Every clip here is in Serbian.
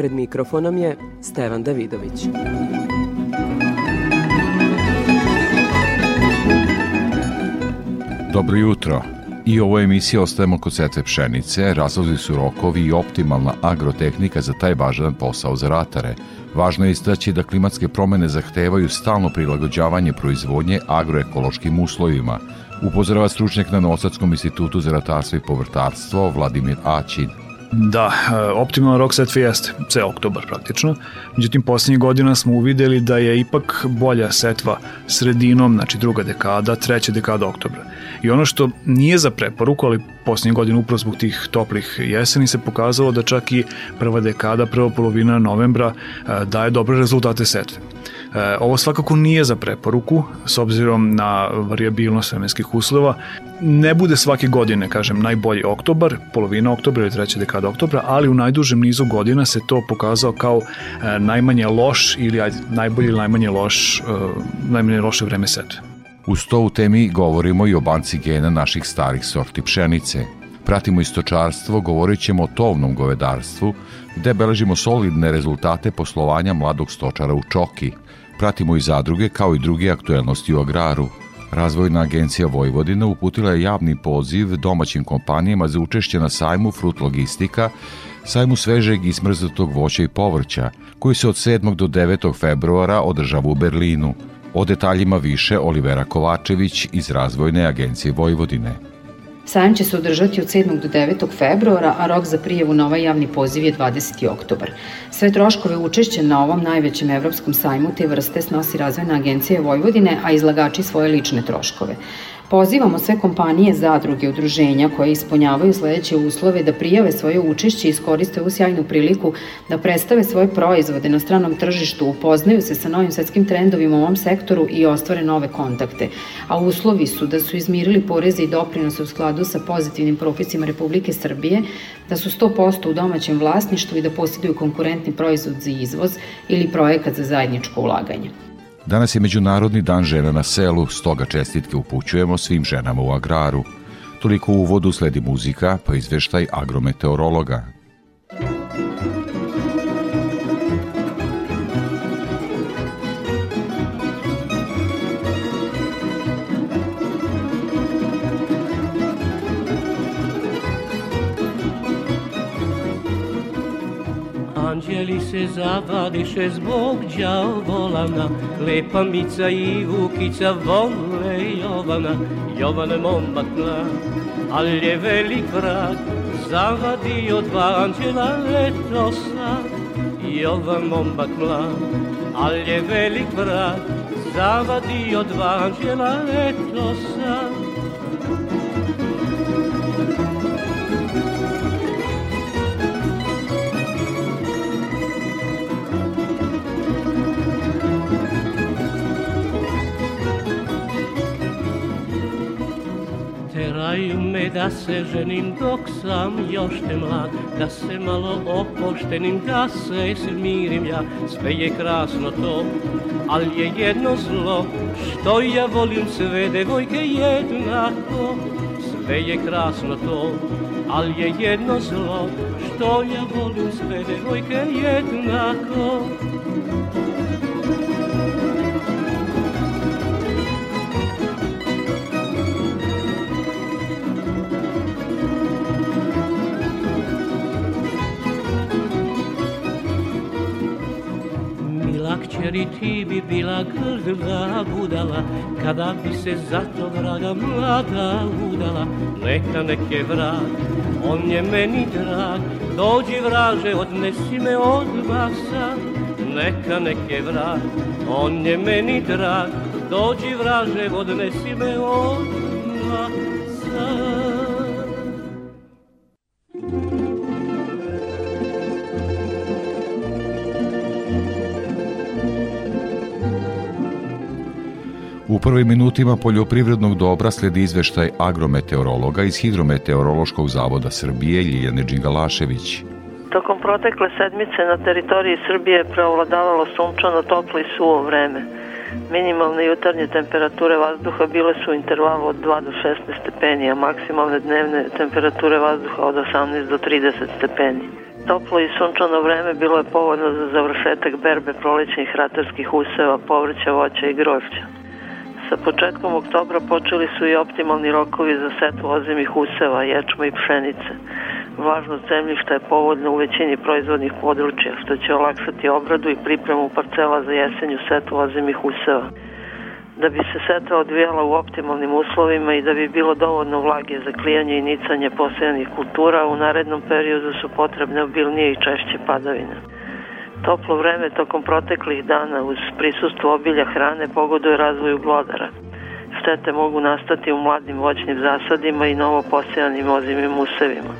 Pred mikrofonom je Stevan Davidović. Dobro jutro. I ovo emisija ostajemo kod setve pšenice, razlozi su rokovi i optimalna agrotehnika za taj važan posao za ratare. Važno je istaći da klimatske promene zahtevaju stalno prilagođavanje proizvodnje agroekološkim uslovima, upozorava stručnjak na Novosadskom institutu za ratarstvo i povrtarstvo Vladimir Aćin. Da, e, optimalan rok setve jeste ceo oktobar praktično. Međutim, poslednjih godina smo uvideli da je ipak bolja setva sredinom, znači druga dekada, treća dekada oktobra. I ono što nije za preporuku, ali poslednjih godina upravo zbog tih toplih jeseni se pokazalo da čak i prva dekada, prva polovina novembra e, daje dobre rezultate setve. E, ovo svakako nije za preporuku, s obzirom na variabilnost vremenskih uslova. Ne bude svake godine, kažem, najbolji oktobar, polovina oktobra ili treća dekada oktobra, ali u najdužem nizu godina se to pokazao kao e, najmanje loš ili ajde, najbolji ili najmanje loš, e, najmanje loše vreme setve. Uz to u temi govorimo i o banci gena naših starih sorti pšenice. Pratimo istočarstvo, govorit ćemo o tovnom govedarstvu, gde beležimo solidne rezultate poslovanja mladog stočara u Čoki. Pratimo i zadruge kao i druge aktuelnosti u agraru. Razvojna agencija Vojvodina uputila je javni poziv domaćim kompanijama za učešće na sajmu Frut Logistika, sajmu svežeg i smrznutog voća i povrća, koji se od 7. do 9. februara održava u Berlinu. O detaljima više Olivera Kovačević iz Razvojne agencije Vojvodine. Sajam će se održati od 7. do 9. februara, a rok za prijevu na ovaj javni poziv je 20. oktobar. Sve troškove učešća na ovom najvećem evropskom sajmu te vrste snosi Razvojna agencija Vojvodine, a izlagači svoje lične troškove. Pozivamo sve kompanije, zadruge, udruženja koje ispunjavaju sledeće uslove da prijave svoje učešće i iskoriste ovu sjajnu priliku da predstave svoje proizvode na stranom tržištu, upoznaju se sa novim svetskim trendovima u ovom sektoru i ostvare nove kontakte. A uslovi su da su izmirili poreze i doprinose u skladu sa pozitivnim propisima Republike Srbije, da su 100% u domaćem vlasništvu i da posjeduju konkurentni proizvod za izvoz ili projekat za zajedničko ulaganje. Danas je Međunarodni dan žena na selu, stoga čestitke upućujemo svim ženama u agraru. Toliko u uvodu sledi muzika, pa izveštaj agrometeorologa. Anđeli se zavadiše zbog djavolana, Lepa Mica i Vukica vole Jovana, Jovana momak mlad, al je velik vrag, zavadio dva anđela letosa. Jovan momak mlad, al je velik vrag, zavadio dva anđela letosa. Me da se ženim dok sam još te mlad Da se malo opoštenim, da se smirim ja. Sve je krasno to, al je jedno zlo Što ja volim sve devojke jednako. Sve je krasno to, al je jedno zlo Što ja volim sve devojke jednako ti bi bila grdla budala Kada bi se za to vraga mlada udala. Neka neke vrag, on je meni drag Dođi vraže, odnesi me odmah sad Neka neke vrag, on je meni drag Dođi vraže, odnesi me odmah U prvim minutima poljoprivrednog dobra sledi izveštaj agrometeorologa iz Hidrometeorološkog zavoda Srbije Ljiljane Đingalašević. Tokom protekle sedmice na teritoriji Srbije preovladavalo sunčano, toplo i suvo vreme. Minimalne jutarnje temperature vazduha bile su u intervalu od 2 do 16 stepeni, a maksimalne dnevne temperature vazduha od 18 do 30 stepeni. Toplo i sunčano vreme bilo je povoljno za završetak berbe prolećnih ratarskih useva, povrća, voća i grožđa. Sa početkom oktobra počeli su i optimalni rokovi za setvu ozimih useva, ječma i pšenice. Vlažnost zemljišta je povoljna u većini proizvodnih područja, što će olakšati obradu i pripremu parcela za jesenju setvu ozimih useva. Da bi se setva odvijala u optimalnim uslovima i da bi bilo dovoljno vlage za klijanje i nicanje posejanih kultura, u narednom periodu su potrebne obilnije i češće padavine. Toplo vreme tokom proteklih dana uz prisustvo obilja hrane pogoduje razvoju glodara. Štete mogu nastati u mladim voćnim zasadima i novo posejanim ozimim usevima.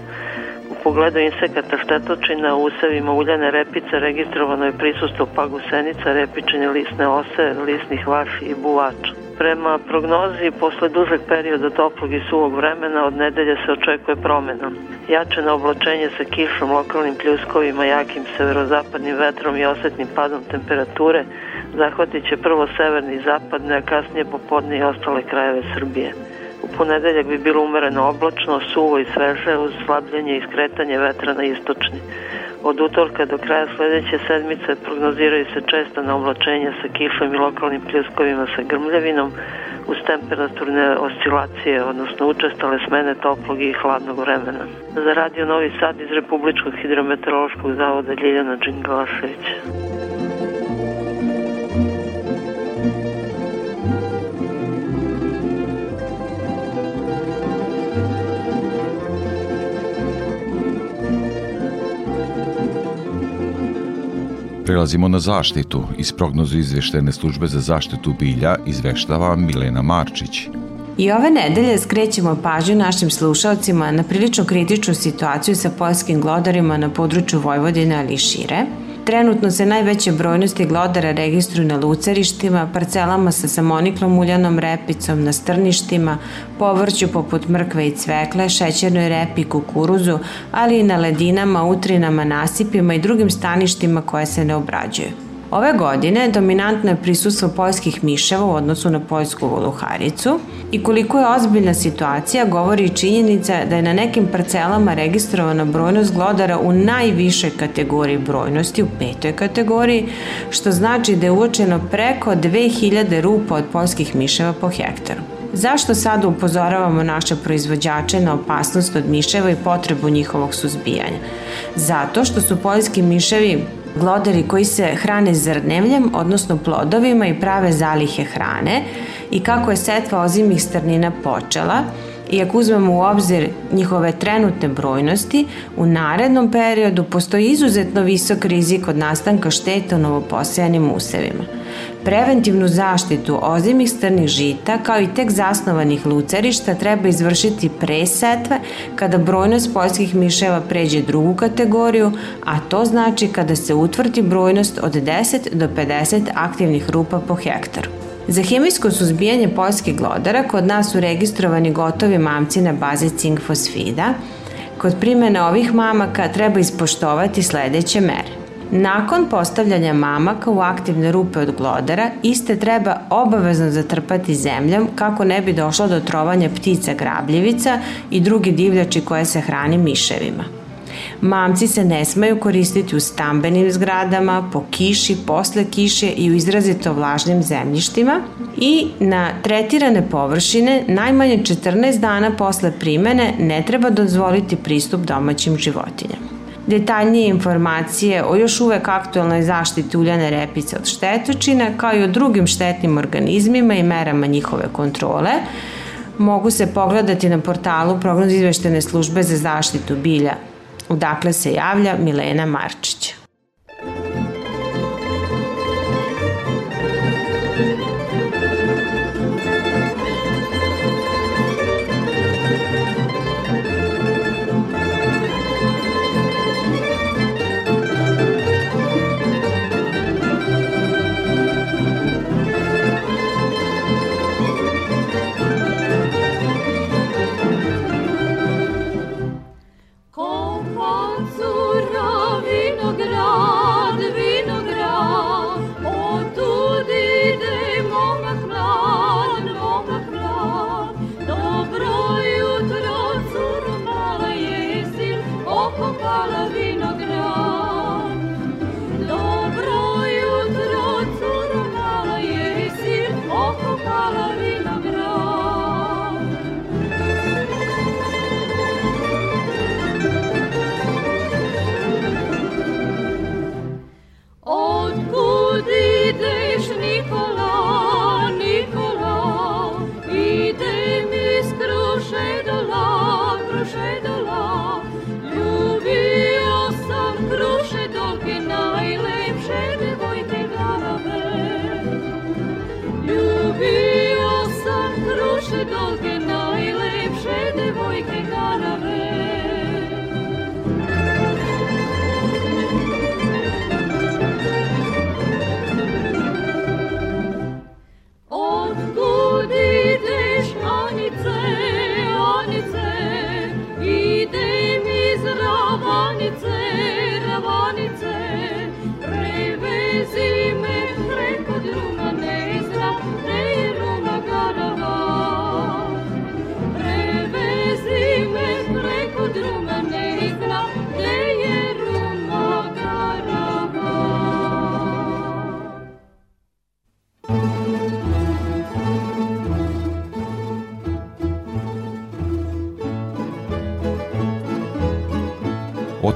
U pogledu insekata štetočina u usevima uljane repice registrovano je prisustvo pagusenica, repičine lisne ose, lisnih vaši i buvača. Prema prognozi, posle dužeg perioda toplog i suvog vremena od nedelje se očekuje promena. Jačeno oblačenje sa kišom, lokalnim pljuskovima, jakim severozapadnim vetrom i osetnim padom temperature zahvatit će prvo severni i zapadne, a kasnije popodne i ostale krajeve Srbije. U ponedeljak bi bilo umereno oblačno, suvo i sveže uz slabljenje i skretanje vetra na istočni. Od utorka do kraja sledeće sedmice prognoziraju se česta na oblačenja sa kišom i lokalnim pljuskovima sa grmljavinom uz temperaturne oscilacije, odnosno učestale smene toplog i hladnog vremena. Za radio Novi Sad iz Republičkog hidrometeorološkog zavoda Ljiljana Đinglašević. Prelazimo na zaštitu. Iz prognozu izveštene službe za zaštitu bilja izveštava Milena Marčić. I ove nedelje skrećemo pažnju našim slušalcima na prilično kritičnu situaciju sa poljskim glodarima na području Vojvodine ali šire – Trenutno se najveće brojnosti glodara registruju na lucerištima, parcelama sa samoniklom uljanom repicom, na strništima, povrću poput mrkve i cvekle, šećernoj repi, kukuruzu, ali i na ledinama, utrinama, nasipima i drugim staništima koje se ne obrađuju. Ove godine dominantno je prisustvo poljskih miševa u odnosu na poljsku voluharicu i koliko je ozbiljna situacija govori i činjenica da je na nekim parcelama registrovana brojnost glodara u najvišoj kategoriji brojnosti, u petoj kategoriji, što znači da je uočeno preko 2000 rupa od poljskih miševa po hektaru. Zašto sada upozoravamo naše proizvođače na opasnost od miševa i potrebu njihovog suzbijanja? Zato što su poljski miševi glodari koji se hrane zrnevljem, odnosno plodovima i prave zalihe hrane i kako je setva ozimih strnina počela, i ako uzmemo u obzir njihove trenutne brojnosti, u narednom periodu postoji izuzetno visok rizik od nastanka šteta u novoposejanim usevima. Preventivnu zaštitu ozimih strnih žita kao i tek zasnovanih lucerišta treba izvršiti pre setve kada brojnost poljskih miševa pređe drugu kategoriju, a to znači kada se utvrdi brojnost od 10 do 50 aktivnih rupa po hektaru. Za hemijsko suzbijanje poljskih glodara kod nas su registrovani gotovi mamci na bazi cink fosfida. Kod primene ovih mamaka treba ispoštovati sledeće mere. Nakon postavljanja mamaka u aktivne rupe od glodara, iste treba obavezno zatrpati zemljom kako ne bi došlo do trovanja ptica grabljivica i drugi divljači koje se hrani miševima. Mamci se ne smaju koristiti u stambenim zgradama, po kiši, posle kiše i u izrazito vlažnim zemljištima i na tretirane površine najmanje 14 dana posle primene ne treba dozvoliti pristup domaćim životinjama. Detaljnije informacije o još uvek aktualnoj zaštiti uljane repice od štetočina, kao i o drugim štetnim organizmima i merama njihove kontrole, mogu se pogledati na portalu prognoz izveštene službe za zaštitu bilja. Udakle se javlja Milena Marčić.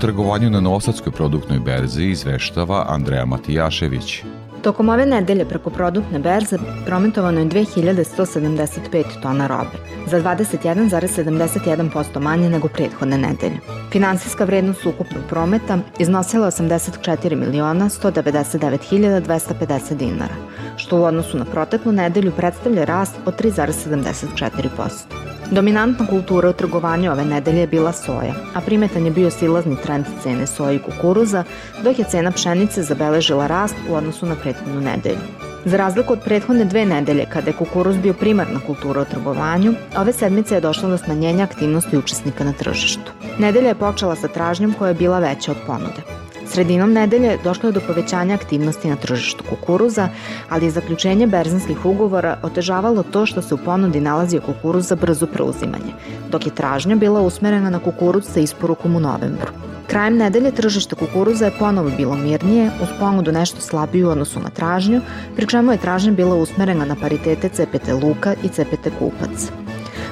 Trgovanju na Novosadskoj produktnoj berzi izveštava Andreja Matijašević. Tokom ove nedelje preko produktne berze prometovano je 2175 tona robe, za 21,71% manje nego prethodne nedelje. Finansijska vrednost ukupnog prometa iznosila 84 miliona 199 250 dinara, što u odnosu na proteklu nedelju predstavlja rast od 3,74%. Dominantna kultura u trgovanju ove nedelje je bila soja, a primetan je bio silazni trend cene soje i kukuruza, dok je cena pšenice zabeležila rast u odnosu na prethodnu nedelju. Za razliku od prethodne dve nedelje, kada je kukuruz bio primarna kultura u trgovanju, ove sedmice je došlo do smanjenja aktivnosti učesnika na tržištu. Nedelja je počela sa tražnjom koja je bila veća od ponude. Sredinom nedelje došlo je do povećanja aktivnosti na tržištu kukuruza, ali je zaključenje berzanskih ugovora otežavalo to što se u ponudi nalazio kukuruz za brzo preuzimanje, dok je tražnja bila usmerena na kukuruz sa isporukom u novembru. Krajem nedelje tržište kukuruza je ponovo bilo mirnije, uz ponudu nešto slabiju u odnosu na tražnju, pri čemu je tražnja bila usmerena na paritete CPT Luka i CPT Kupac.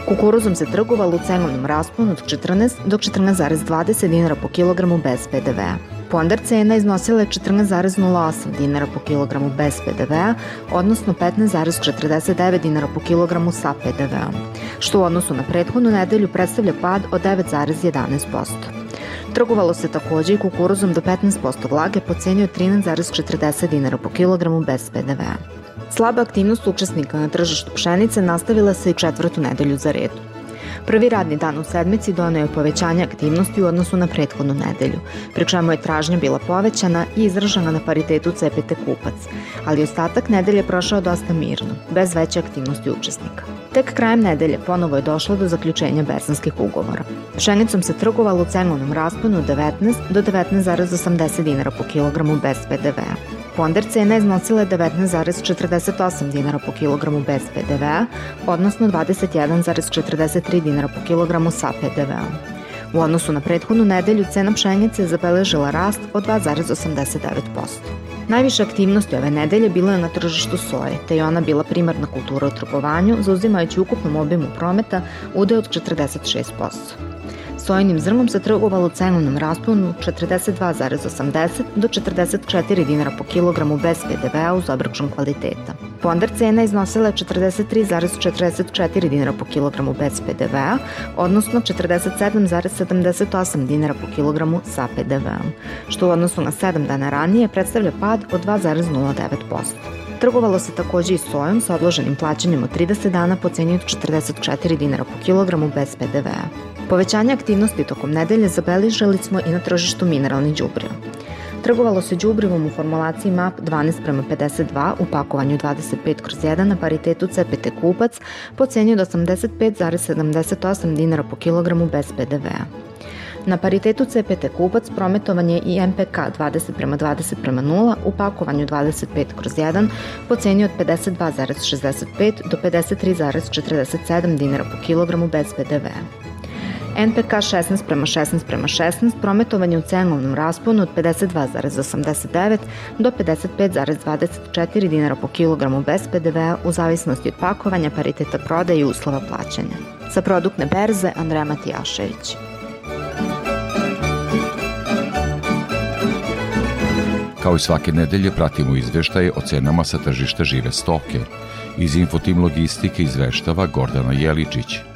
Kukuruzom se trgovalo u cenovnom rasponu od 14 do 14,20 dinara po kilogramu bez PDV-a. Ponder cena iznosila je 14,08 dinara po kilogramu bez PDV-a, odnosno 15,49 dinara po kilogramu sa PDV-om, što u odnosu na prethodnu nedelju predstavlja pad od 9,11%. Trgovalo se takođe i kukuruzom do 15% vlage po ceni od 13,40 dinara po kilogramu bez PDV-a. Slaba aktivnost učesnika na tržištu pšenice nastavila se i četvrtu nedelju za redu. Prvi radni dan u sedmici doneo je povećanje aktivnosti u odnosu na prethodnu nedelju, pri čemu je tražnja bila povećana i izražena na paritetu CPT kupac, ali ostatak nedelje prošao dosta mirno, bez veće aktivnosti učesnika. Tek krajem nedelje ponovo je došlo do zaključenja berzanskih ugovora. Pšenicom se trgovalo u cenovnom rasponu od 19 do 19,80 dinara po kilogramu bez PDV-a. Ponder cena iznosila 19,48 dinara po kilogramu bez PDV-a, odnosno 21,43 dinara po kilogramu sa PDV-om. U odnosu na prethodnu nedelju cena pšenice je zabeležila rast od 2,89%. Najviše aktivnosti ove nedelje bilo je na tržištu soje, te je ona bila primarna kultura u trgovanju, zauzimajući ukupnom obimu prometa udeo od 46%. Sojinim zrnom se trgovalo cenovnom rasponu 42,80 do 44 dinara po kilogramu bez PDV-a uz obračun kvaliteta. Ponder cena iznosila je 43,44 dinara po kilogramu bez PDV-a, odnosno 47,78 dinara po kilogramu sa PDV-om, što u odnosu na 7 dana ranije predstavlja pad od 2,09%. Trgovalo se takođe i sojom sa odloženim plaćanjem od 30 dana po ceni od 44 dinara po kilogramu bez PDV-a. Povećanje aktivnosti tokom nedelje zabeležili smo i na tržištu mineralnih đubriva. Trgovalo se đubrivom u formulaciji MAP 12 prema 52 u pakovanju 25 kroz 1 na paritetu CPT kupac po ceni od 85,78 dinara po kilogramu bez PDV-a. Na paritetu CPT kupac prometovan je i MPK 20 prema 20 prema 0 u pakovanju 25 kroz 1 po ceni od 52,65 do 53,47 dinara po kilogramu bez PDV-a. NPK 16 prema 16 prema 16 prometovanje u cenovnom rasponu od 52,89 do 55,24 dinara po kilogramu bez PDV-a u zavisnosti od pakovanja, pariteta prodaje i uslova plaćanja. Sa produktne berze Andreja Matijašević. Kao i svake nedelje pratimo izveštaje o cenama sa tržišta žive stoke. Iz Infotim Logistike izveštava Gordana Jeličić –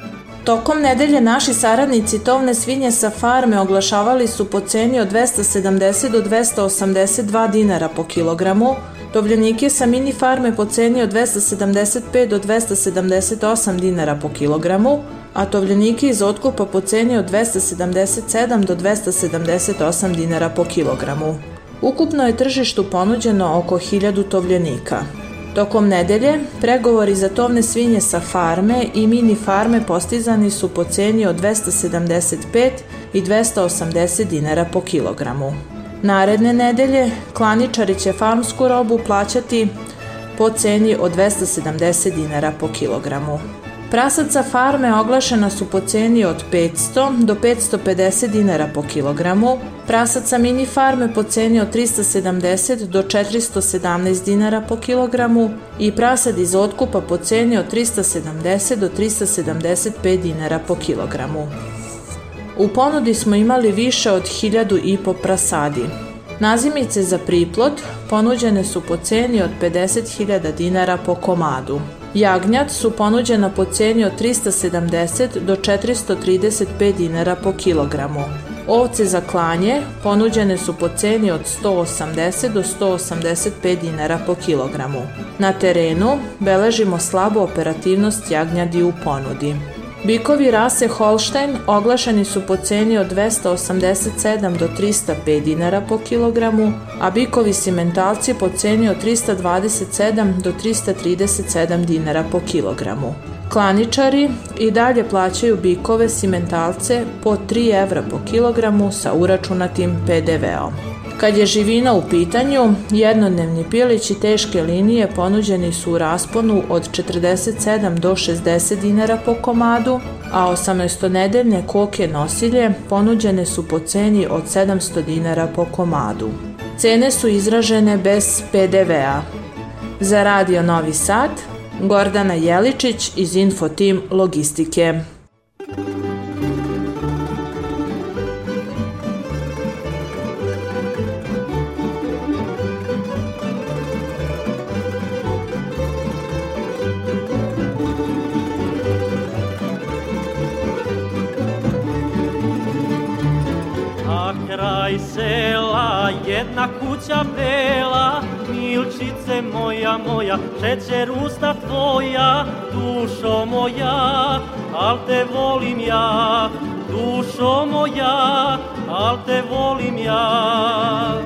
Tokom nedelje naši saradnici tovne svinje sa farme oglašavali su po ceni od 270 do 282 dinara po kilogramu, tovljenike sa mini farme po ceni od 275 do 278 dinara po kilogramu, a tovljenike iz otkupa po ceni od 277 do 278 dinara po kilogramu. Ukupno je tržištu ponuđeno oko 1000 tovljenika. Tokom nedelje, pregovori za tovne svinje sa farme i mini farme postizani su po ceni od 275 i 280 dinara po kilogramu. Naredne nedelje klaničari će farmsku robu plaćati po ceni od 270 dinara po kilogramu. Prasaca farme oglašena su po ceni od 500 do 550 dinara po kilogramu, prasaca mini farme po ceni od 370 do 417 dinara po kilogramu i prasad iz otkupa po ceni od 370 do 375 dinara po kilogramu. U ponudi smo imali više od 1000 i po prasadi. Nazimice za priplot ponuđene su po ceni od 50.000 dinara po komadu. Jagnjad su ponuđena po ceni od 370 do 435 dinara po kilogramu. Ovce za klanje ponuđene su po ceni od 180 do 185 dinara po kilogramu. Na terenu beležimo slabu operativnost jagnjadi u ponudi. Bikovi rase Holstein oglašeni su po ceni od 287 do 305 dinara po kilogramu, a bikovi simentalci po ceni od 327 do 337 dinara po kilogramu. Klaničari i dalje plaćaju bikove simentalce po 3 evra po kilogramu sa uračunatim PDV-om. Kad je živina u pitanju, jednodnevni pilići teške linije ponuđeni su u rasponu od 47 do 60 dinara po komadu, a 18-nedeljne koke nosilje ponuđene su po ceni od 700 dinara po komadu. Cene su izražene bez PDV-a. Za Radio Novi Sad, Gordana Jeličić iz Infotim Logistike. Kuća bela, milčice moja moja, šećer usta tvoja, dušo moja, al te volim ja, dušo moja, al te volim ja.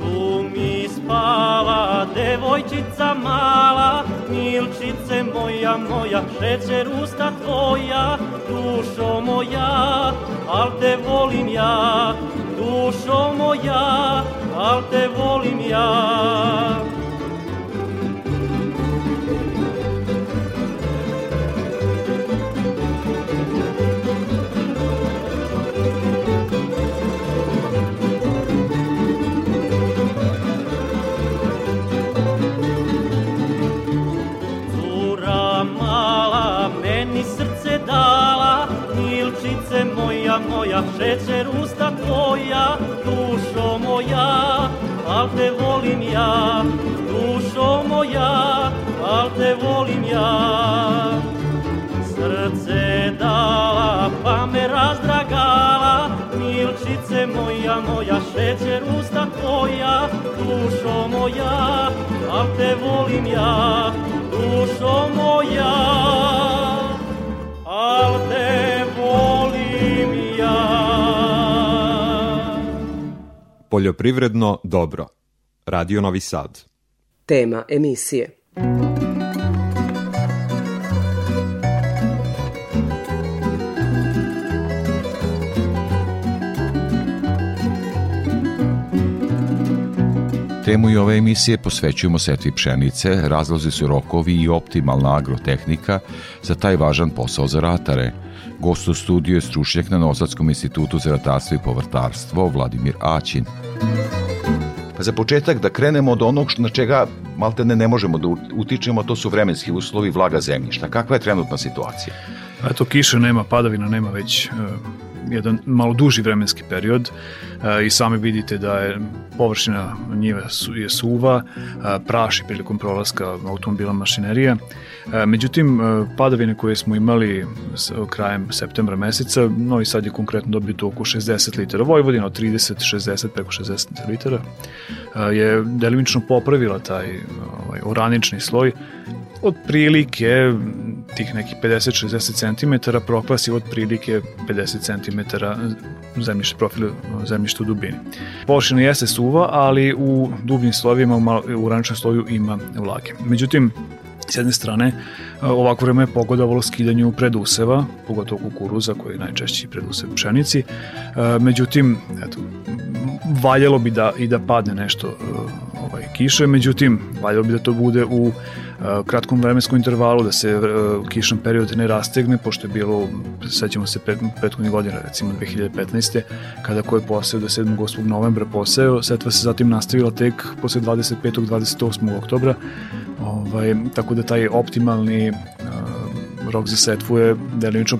Tu mi spava devojčica mala, milčice moja moja, šećer usta tvoja, dušo moja, al te volim ja, dušo moja, al te volim ja. Mala meni srce dala, moja moja, šećer usta tvoja, dušo moja, al te volim ja, dušo moja, al te volim ja. Srce dala, pa me razdragala, milčice moja, moja, šećer usta tvoja, dušo moja, al te volim ja, dušo moja, Poljoprivredno dobro. Radio Novi Sad. Tema emisije. Temu i ove emisije posvećujemo setvi pšenice, razlozi su rokovi i optimalna agrotehnika za taj važan posao za ratare. Gost u studiju je stručnjak na Novosadskom institutu za ratarstvo i povrtarstvo Vladimir Aćin. Pa za početak da krenemo od onog na čega malte ne, ne možemo da utičemo, to su vremenski uslovi, vlaga zemljišta. Kakva je trenutna situacija? Eto, kiše nema, padavina nema već jedan malo duži vremenski period e, i sami vidite da je površina njive je suva, e, praši prilikom prolaska automobila mašinerije. E, međutim, padavine koje smo imali krajem septembra meseca, Novi Sad je konkretno dobio oko 60 litara, Vojvodina od 30, 60, preko 60 litara, je delimično popravila taj ovaj, oranični sloj, od prilike tih nekih 50-60 cm prokvasi od prilike 50 cm zemljište profil zemljišta u dubini. Površina jeste suva, ali u dubljim slovima u, u raničnom sloju ima vlage. Međutim, S jedne strane, ovako vreme je pogodovalo skidanju preduseva, pogotovo kukuruza koji je najčešći predusev pšenici. Međutim, eto, valjalo bi da i da padne nešto ovaj, kiše, međutim, valjalo bi da to bude u kratkom vremenskom intervalu, da se kišan period ne rastegne, pošto je bilo, sećamo se prethodnih godina, recimo 2015. kada ko je poseo do 7. 8. novembra poseo, setva se zatim nastavila tek posle 25. 28. oktobra, ovaj, tako da taj optimalni rok za setvu je delimično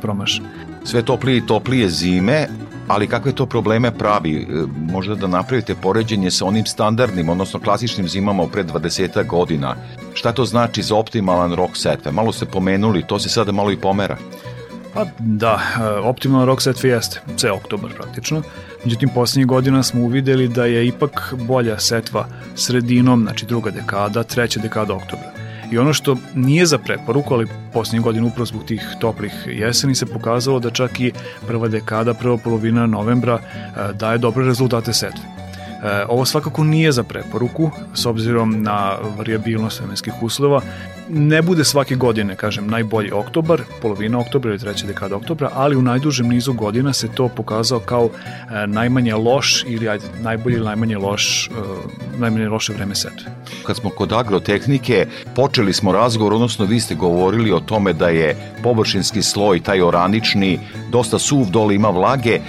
promašen. Sve toplije i toplije zime, ali kakve to probleme pravi? E, možda da napravite poređenje sa onim standardnim, odnosno klasičnim zimama pre 20 godina. Šta to znači za optimalan rok setve? Malo ste pomenuli, to se sada malo i pomera. Pa da, e, optimalan rok setve jeste, ceo oktobar praktično. Međutim, poslednjih godina smo uvideli da je ipak bolja setva sredinom, znači druga dekada, treća dekada oktobra. I ono što nije za preporuku, ali posljednjih godina upravo zbog tih toplih jeseni se pokazalo da čak i prva dekada, prva polovina novembra e, daje dobre rezultate setve. E, ovo svakako nije za preporuku, s obzirom na variabilnost vremenskih uslova, ne bude svake godine, kažem, najbolji oktobar, polovina oktobra ili treća dekada oktobra, ali u najdužem nizu godina se to pokazao kao e, najmanje loš ili ajde, najbolji ili najmanje loš, e, najmanje loše vreme setve. Kad smo kod agrotehnike, počeli smo razgovor, odnosno vi ste govorili o tome da je površinski sloj, taj oranični, dosta suv, dole ima vlage.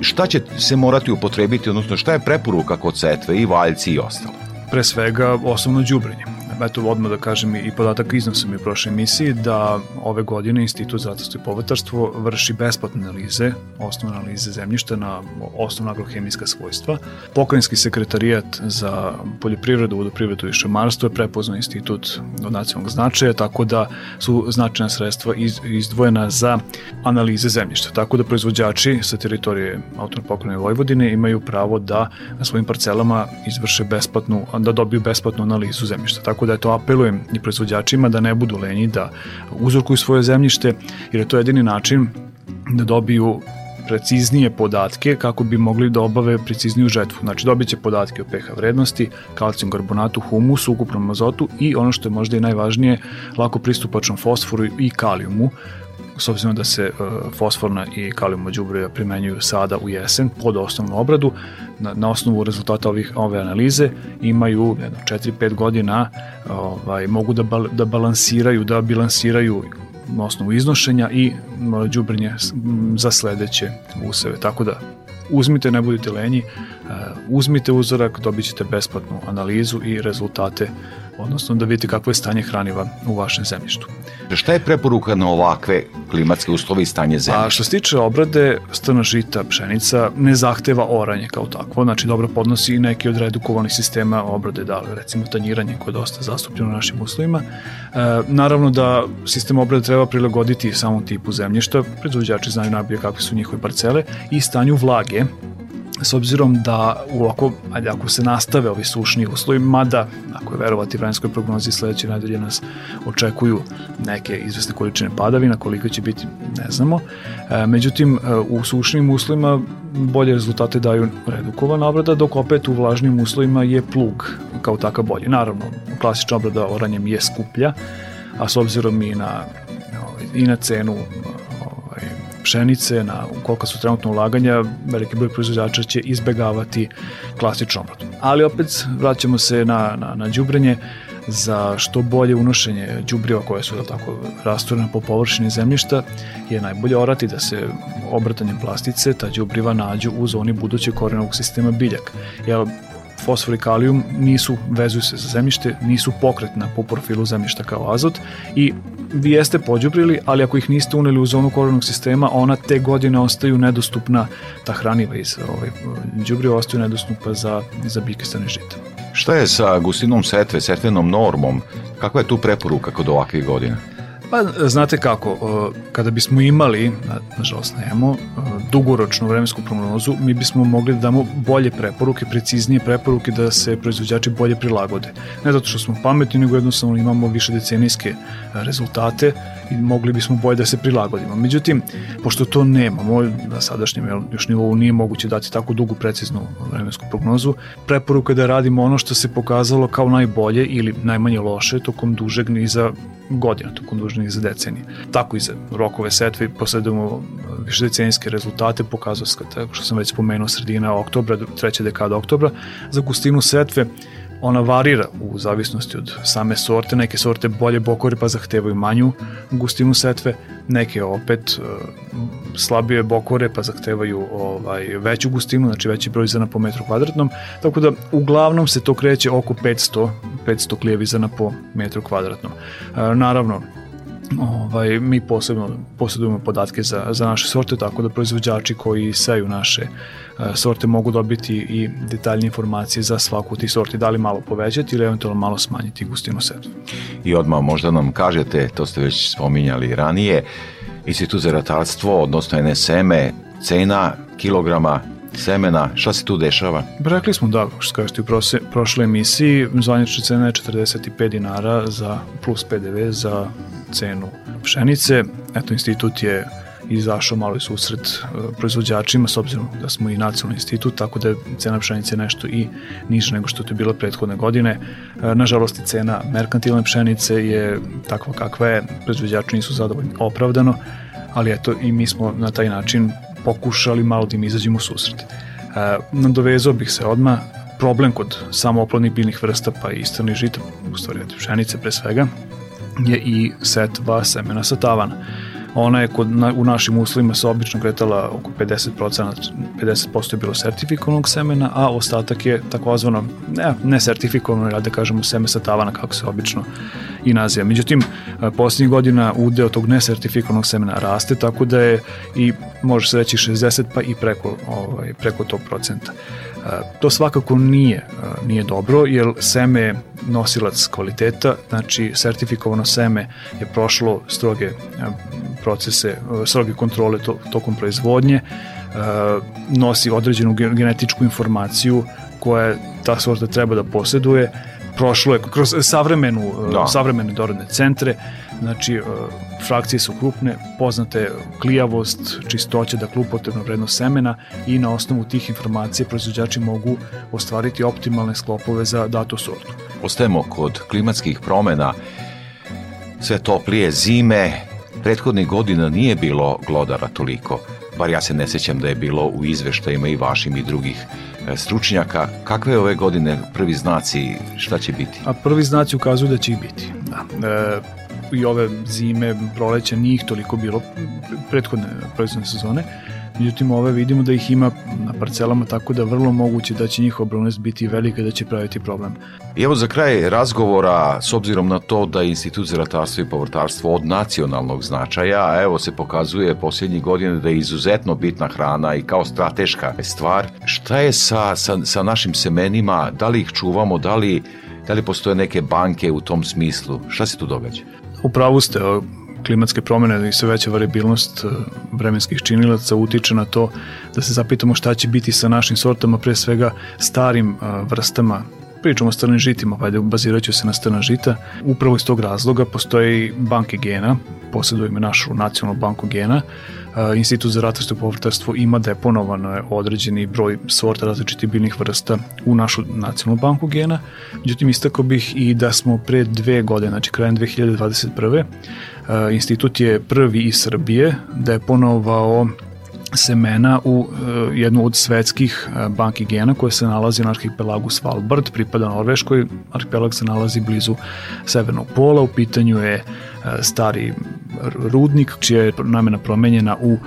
Šta će se morati upotrebiti, odnosno šta je preporuka kod setve i valjci i ostalo? Pre svega osnovno đubrenje eto odmah da kažem i podatak iznosom u prošle emisiji da ove godine Institut za ratarstvo i povrtarstvo vrši besplatne analize, osnovne analize zemljišta na osnovna agrohemijska svojstva. Pokrajinski sekretarijat za poljoprivredu, vodoprivredu i šumarstvo je prepoznao institut od nacionalnog značaja, tako da su značajna sredstva izdvojena za analize zemljišta. Tako da proizvođači sa teritorije autonome pokrajine Vojvodine imaju pravo da na svojim parcelama izvrše besplatnu, da dobiju besplatnu analizu zemljišta. Tako da eto apelujem i proizvođačima da ne budu lenji, da uzorkuju svoje zemljište, jer je to jedini način da dobiju preciznije podatke kako bi mogli da obave precizniju žetvu. Znači dobit će podatke o pH vrednosti, kalcijum karbonatu, humusu, ukupnom azotu i ono što je možda i najvažnije, lako pristupačnom fosforu i kalijumu, s obzirom da se uh, fosforna i kalijuma đubriva primenjuju sada u jesen pod osnovnu obradu, na, na osnovu rezultata ovih ove analize imaju 4-5 godina ovaj, mogu da, bal, da balansiraju, da bilansiraju na osnovu iznošenja i đubrenje za sledeće useve. Tako da uzmite, ne budite lenji, uh, uzmite uzorak, dobit ćete besplatnu analizu i rezultate odnosno da vidite kakvo je stanje hraniva u vašem zemljištu. Šta je preporuka na ovakve klimatske uslove i stanje zemljišta? A što se tiče obrade, strna žita, pšenica ne zahteva oranje kao takvo, znači dobro podnosi i neki od redukovanih sistema obrade, da li recimo tanjiranje koje je dosta zastupljeno u našim uslovima. E, naravno da sistem obrade treba prilagoditi samom tipu zemljišta, proizvođači znaju najbolje kakve su njihove parcele i stanju vlage, s obzirom da ovako, ajde, ako se nastave ovi sušni uslovi, mada ako je verovati vremenskoj prognozi sledeće nedelje nas očekuju neke izvesne količine padavina, koliko će biti ne znamo. E, međutim, e, u sušnim uslovima bolje rezultate daju redukovana obrada, dok opet u vlažnim uslovima je plug kao takav bolji. Naravno, klasična obrada oranjem je skuplja, a s obzirom i na, i na cenu pšenice, na kolika su trenutno ulaganja, veliki broj proizvođača će izbegavati klasičnu obradu. Ali opet vraćamo se na, na, na đubrenje za što bolje unošenje đubriva koje su tako rasturene po površini zemljišta je najbolje orati da se obratanjem plastice ta đubriva nađu u zoni budućeg korenovog sistema biljak. Jer fosfor i kalijum nisu, vezuju se za zemljište, nisu pokretna po profilu zemljišta kao azot i vi jeste pođubrili, ali ako ih niste uneli u zonu korenog sistema, ona te godine ostaju nedostupna, ta hraniva iz ovaj, đubriva ostaju nedostupna za, za biljke stane žita. Šta je sa gustinom setve, setvenom normom? Kakva je tu preporuka kod ovakvih godina? Pa, znate kako, kada bismo imali, nažalost nemamo, dugoročnu vremensku prognozu, mi bismo mogli da damo bolje preporuke, preciznije preporuke da se proizvođači bolje prilagode. Ne zato što smo pametni, nego jednostavno imamo više decenijske rezultate i mogli bismo bolje da se prilagodimo. Međutim, pošto to nemamo, na sadašnjem još nivou nije moguće dati tako dugu preciznu vremensku prognozu, preporuka je da radimo ono što se pokazalo kao najbolje ili najmanje loše tokom dužeg niza godina, tokom dužeg niza decenije. Tako i za rokove setve posledujemo više decenijske rezultate, pokazuje se, što sam već spomenuo, sredina oktobra, treća dekada oktobra, za gustinu setve ona varira u zavisnosti od same sorte, neke sorte bolje bokore pa zahtevaju manju gustinu setve, neke opet uh, slabije bokore pa zahtevaju ovaj, veću gustinu, znači veći broj zrna po metru kvadratnom, tako da uglavnom se to kreće oko 500, 500 klijevi zrna po metru kvadratnom. Uh, naravno, ovaj, mi posebno posjedujemo podatke za, za naše sorte, tako da proizvođači koji seju naše uh, sorte mogu dobiti i detaljne informacije za svaku tih sorti, da li malo povećati ili eventualno malo smanjiti gustinu setve. I odmah možda nam kažete, to ste već spominjali ranije, Institut za ratarstvo, odnosno NSM, cena kilograma semena, šta se tu dešava? Rekli smo da, što kažete u prošloj emisiji, zvanična cena je 45 dinara za plus PDV za cenu pšenice. Eto, institut je izašao malo i susret e, proizvođačima s obzirom da smo i nacionalni institut, tako da je cena pšenice nešto i niža nego što je bilo prethodne godine. E, nažalost, cena merkantilne pšenice je takva kakva je, proizvođači nisu zadovoljni opravdano, ali eto i mi smo na taj način pokušali malo da im izađemo u susret. E, nadovezao bih se odmah, problem kod samooplodnih biljnih vrsta pa i istrnih žita, u stvari pšenice pre svega, je i setva semena sa tavana. Ona je kod, na, u našim uslovima se obično kretala oko 50%, 50% je bilo sertifikovanog semena, a ostatak je takozvano ne, ne sertifikovano, ja da kažemo seme sa tavana kako se obično i naziva. Međutim, posljednjih godina udeo tog nesertifikovanog semena raste, tako da je i može se reći 60 pa i preko, ovaj, preko tog procenta. To svakako nije, nije dobro, jer seme je nosilac kvaliteta, znači sertifikovano seme je prošlo stroge procese, stroge kontrole to, tokom proizvodnje, nosi određenu genetičku informaciju koja ta sorta treba da posjeduje, prošlo je kroz savremenu, da. savremene dorodne centre, znači frakcije su krupne, poznate klijavost, čistoća, dakle upotrebna vrednost semena i na osnovu tih informacija proizvođači mogu ostvariti optimalne sklopove za dato sortu. Ostajemo kod klimatskih promena, sve toplije zime, prethodnih godina nije bilo glodara toliko, bar ja se ne sećam da je bilo u izveštajima i vašim i drugih E, stručnjaka. Kakve ove godine prvi znaci, šta će biti? A prvi znaci ukazuju da će ih biti. Da. E, I ove zime, proleća nije ih toliko bilo prethodne proizvodne sezone. Međutim, ove vidimo da ih ima na parcelama tako da vrlo moguće da će njihova brojnost biti velika i da će praviti problem. I evo za kraj razgovora, s obzirom na to da je Institut za ratarstvo i povrtarstvo od nacionalnog značaja, a evo se pokazuje posljednjih godina da je izuzetno bitna hrana i kao strateška stvar. Šta je sa, sa, sa našim semenima, da li ih čuvamo, da li, da li postoje neke banke u tom smislu? Šta se tu događa? Upravo ste, klimatske promene i sve veća variabilnost e, vremenskih činilaca utiče na to da se zapitamo šta će biti sa našim sortama, pre svega starim e, vrstama pričamo o strnim žitima, pa bazirat ću se na strna žita. Upravo iz tog razloga postoji banke gena, posjedujemo našu nacionalnu banku gena, Institut za ratarstvo i povrtarstvo ima deponovano određeni broj sorta različitih biljnih vrsta u našu nacionalnu banku gena. Međutim, istako bih i da smo pre dve godine, znači krajem 2021. Institut je prvi iz Srbije deponovao semena u uh, jednu od svetskih banki gena koja se nalazi na arhipelagu Svalbard, pripada Norveškoj, arhipelag se nalazi blizu severnog pola, u pitanju je stari rudnik čija je namena promenjena u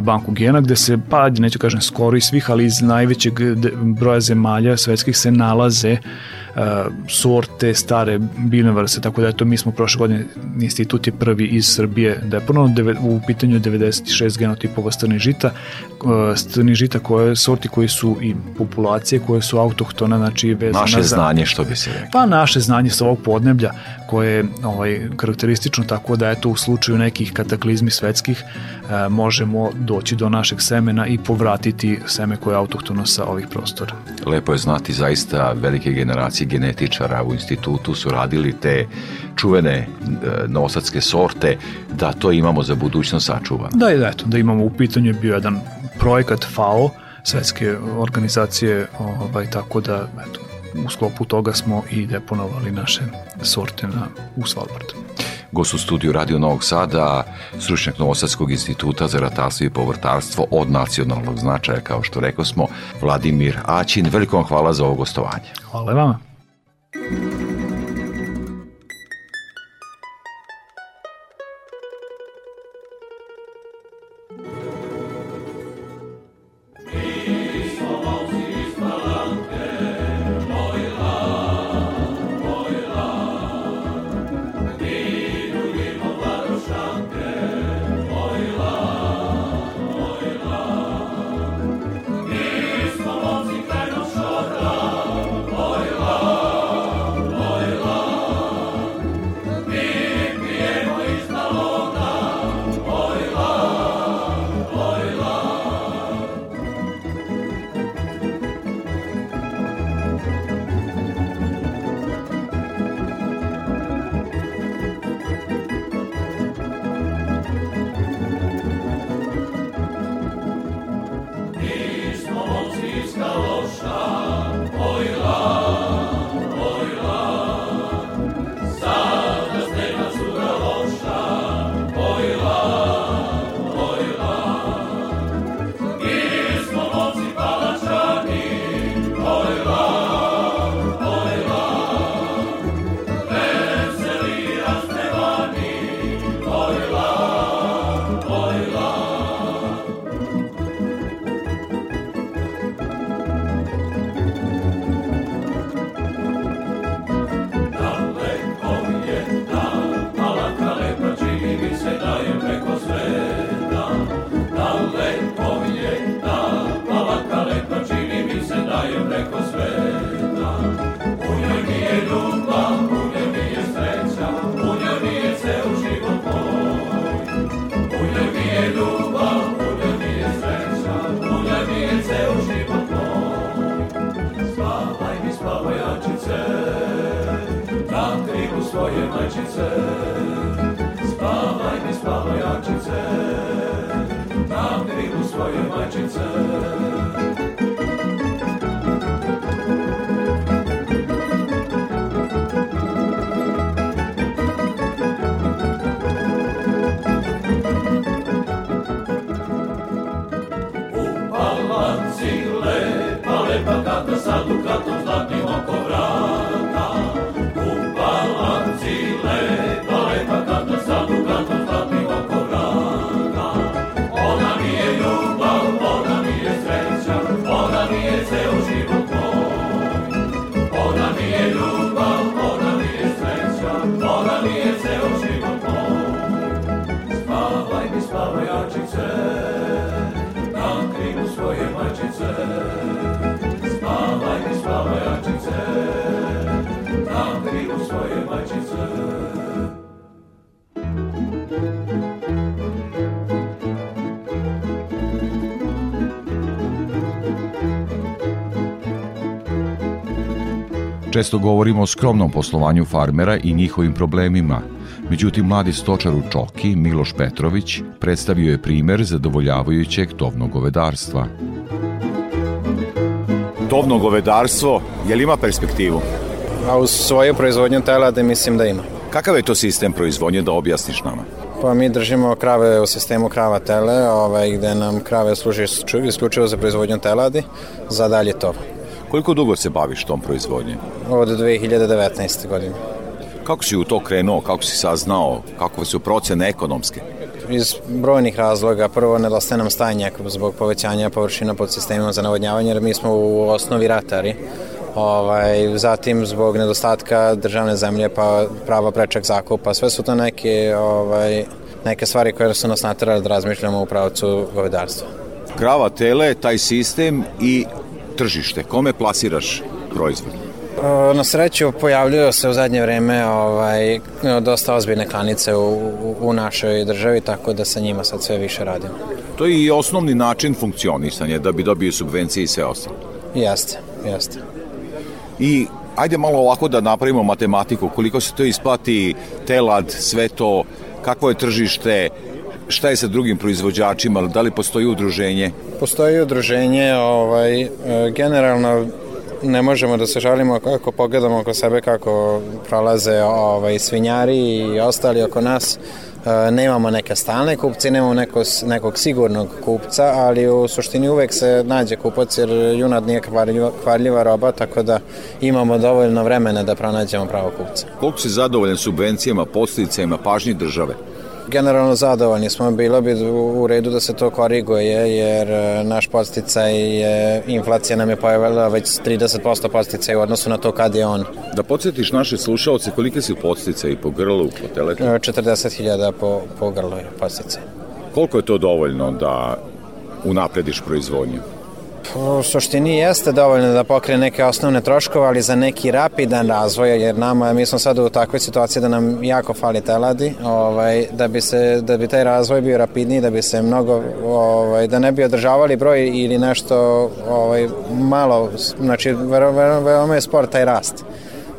banku gena gde se, pa neću kažem skoro i svih, ali iz najvećeg broja zemalja svetskih se nalaze sorte, stare biljne vrste, tako da eto mi smo prošle godine, institut je prvi iz Srbije deponovano u pitanju 96 genotipova strnih žita, strnih žita koje sorti koji su i populacije koje su autohtona, znači vezane naše za... znanje što bi se rekao. Pa naše znanje sa ovog podneblja koje je ovaj, karakteristično tako da eto u slučaju nekih kataklizmi svetskih e, možemo doći do našeg semena i povratiti seme koje je autohtono sa ovih prostora. Lepo je znati zaista velike generacije genetičara u institutu su radili te čuvene e, nosadske sorte da to imamo za budućnost sačuvano. Da, da, eto, da imamo u pitanju je bio jedan projekat FAO, svetske organizacije, ovaj, tako da eto, u sklopu toga smo i deponovali naše sorte na, u Svalbard. Gost u studiju Radio Novog Sada, stručnjak Novosadskog instituta za ratarstvo i povrtarstvo od nacionalnog značaja, kao što rekao smo, Vladimir Aćin. Veliko vam hvala za ovo gostovanje. Hvala vama. Često govorimo o skromnom poslovanju farmera i njihovim problemima. Međutim, mladi stočar u Čoki, Miloš Petrović, predstavio je primer zadovoljavajućeg tovnog govedarstva. Tovno govedarstvo, je li ima perspektivu? A uz svoju proizvodnju telade mislim da ima. Kakav je to sistem proizvodnje da objasniš nama? Pa mi držimo krave u sistemu krava tele, ovaj, gde nam krave služi isključivo za proizvodnju teladi, za dalje tov. Koliko dugo se baviš tom proizvodnjom? Od 2019. godine. Kako si u to krenuo, kako si saznao, kakve su procene ekonomske? Iz brojnih razloga. Prvo, nedostaje nam stajnjak zbog povećanja površina pod sistemima za navodnjavanje, jer mi smo u osnovi ratari. Ovaj, zatim zbog nedostatka državne zemlje pa prava prečak zakupa. Sve su to neke, ovaj, neke stvari koje su nas natrali da razmišljamo u pravcu govedarstva. Krava, tele, taj sistem i tržište. Kome plasiraš proizvod? Na sreću pojavljuju se u zadnje vreme ovaj, dosta ozbiljne klanice u, u, u našoj državi, tako da sa njima sad sve više radimo. To je i osnovni način funkcionisanja, da bi dobio subvencije i sve ostalo. Jeste, jeste. I ajde malo ovako da napravimo matematiku, koliko se to isplati, telad, sve to, kakvo je tržište, šta je sa drugim proizvođačima, da li postoji udruženje? Postoji udruženje, ovaj, generalno ne možemo da se žalimo kako pogledamo oko sebe kako prolaze ovaj, svinjari i ostali oko nas e, nemamo neke stalne kupce, nemamo neko, nekog sigurnog kupca, ali u suštini uvek se nađe kupac jer junad nije kvarljiva, kvarljiva roba, tako da imamo dovoljno vremena da pronađemo pravo kupca. Koliko si zadovoljan subvencijama, posticajima, pažnji države? Generalno zadovoljni smo, bilo bi u redu da se to koriguje, jer e, naš posticaj je, inflacija nam je pojavila već 30% posticaj u odnosu na to kad je on. Da podsjetiš naše slušalce, kolike su posticaj po grlu, po teletu? 40.000 po, po grlu posticaj. Koliko je to dovoljno da unaprediš proizvodnju? U suštini jeste dovoljno da pokrije neke osnovne troškove, ali za neki rapidan razvoj, jer nama, mi smo sad u takvoj situaciji da nam jako fali teladi, ovaj, da, bi se, da bi taj razvoj bio rapidniji, da bi se mnogo, ovaj, da ne bi održavali broj ili nešto ovaj, malo, znači veoma, je sport taj rast.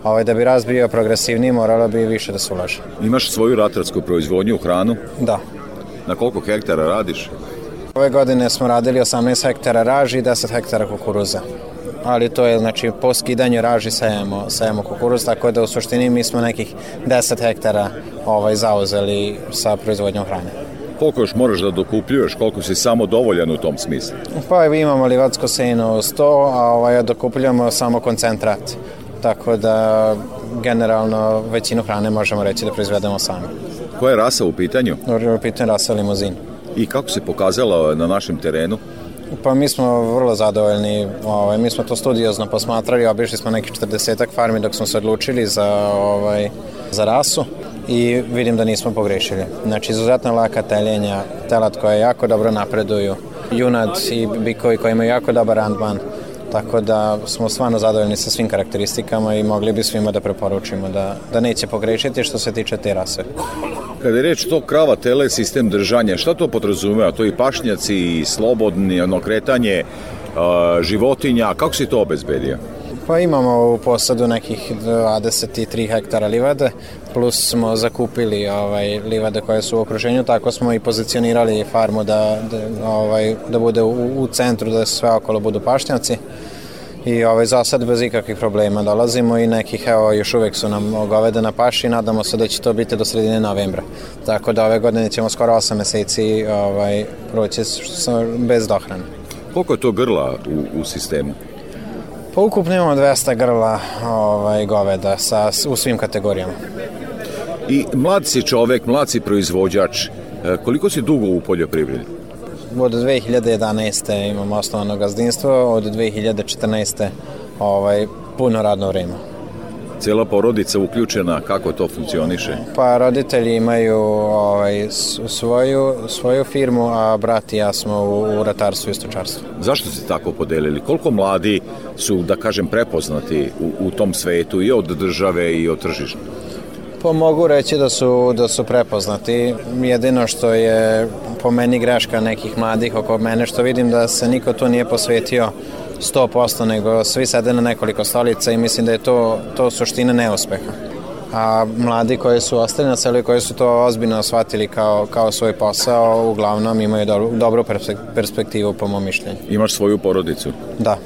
Ovaj, da bi rast bio progresivniji, moralo bi više da se ulaže. Imaš svoju ratarsku proizvodnju, hranu? Da. Na koliko hektara radiš? Ove godine smo radili 18 hektara raži i 10 hektara kukuruza. Ali to je, znači, po skidanju raži sajemo, sajemo kukuruz, tako da u suštini mi smo nekih 10 hektara ovaj, zauzeli sa proizvodnjom hrane. Koliko još moraš da dokupljuješ, koliko si samo dovoljan u tom smislu? Pa imamo livadsko seno 100, a ovaj, dokupljujemo samo koncentrat. Tako da generalno većinu hrane možemo reći da proizvedemo sami. Koja je rasa u pitanju? U pitanju rasa limuzin. I kako se pokazala na našem terenu? Pa mi smo vrlo zadovoljni, ovaj, mi smo to studiozno posmatrali, obišli smo nekih 40 farmi dok smo se odlučili za, ovaj, za rasu i vidim da nismo pogrešili. Znači, izuzetno laka teljenja, telat koje jako dobro napreduju, junad i bikovi koji imaju jako dobar randman, tako da smo stvarno zadovoljni sa svim karakteristikama i mogli bi svima da preporučimo da, da neće pogrešiti što se tiče te rase. Kada je reč to krava, tele, sistem držanja, šta to podrazumeva? To i pašnjaci, i slobodni, ono, kretanje životinja, kako si to obezbedio? Pa imamo u posadu nekih 23 hektara livade, plus smo zakupili ovaj, livade koje su u okruženju, tako smo i pozicionirali farmu da, da, ovaj, da bude u, u centru, da sve okolo budu pašnjaci i ovaj, za sad bez ikakvih problema dolazimo i nekih, evo, još uvek su nam govede na paši i nadamo se da će to biti do sredine novembra. Tako da ove godine ćemo skoro 8 meseci ovaj, proći bez dohrane. Koliko je to grla u, u sistemu? Pa ukupno imamo 200 grla ovaj, goveda sa, u svim kategorijama. I mlad si čovek, mlad si proizvođač, koliko si dugo u poljoprivredi? Od 2011. imamo osnovano gazdinstvo, od 2014. Ovaj, puno radno vreme. Cijela porodica uključena, kako to funkcioniše? Pa roditelji imaju ovaj, svoju, svoju firmu, a brat i ja smo u, u ratarstvu i stočarstvu. Zašto ste tako podelili? Koliko mladi su, da kažem, prepoznati u, u tom svetu i od države i od tržišta? Pa mogu reći da su, da su prepoznati. Jedino što je po meni greška nekih mladih oko mene, što vidim da se niko tu nije posvetio 100%, nego svi sede na nekoliko stolica i mislim da je to, to suština neuspeha. A mladi koji su ostali na selu i koji su to ozbiljno shvatili kao, kao svoj posao, uglavnom imaju dobro, dobru perspektivu po mom mišljenju. Imaš svoju porodicu? Da.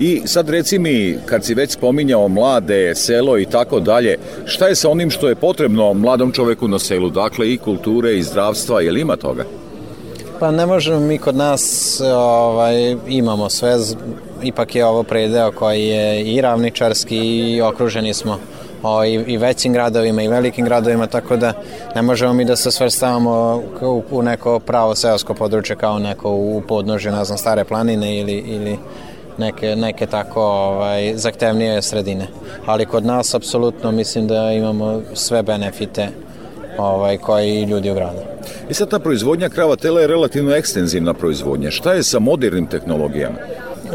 I sad reci mi, kad si već spominjao mlade, selo i tako dalje, šta je sa onim što je potrebno mladom čoveku na selu? Dakle, i kulture i zdravstva, je li ima toga? Pa ne možemo mi kod nas ovaj, imamo sve, ipak je ovo predeo koji je i ravničarski i okruženi smo o, i, i većim gradovima i velikim gradovima, tako da ne možemo mi da se svrstavamo u, u neko pravo seosko područje kao neko u podnožju, ne znam, stare planine ili, ili neke, neke tako ovaj, zahtevnije sredine. Ali kod nas apsolutno mislim da imamo sve benefite ovaj, koji ljudi u gradu. I sad ta proizvodnja krava tela je relativno ekstenzivna proizvodnja. Šta je sa modernim tehnologijama?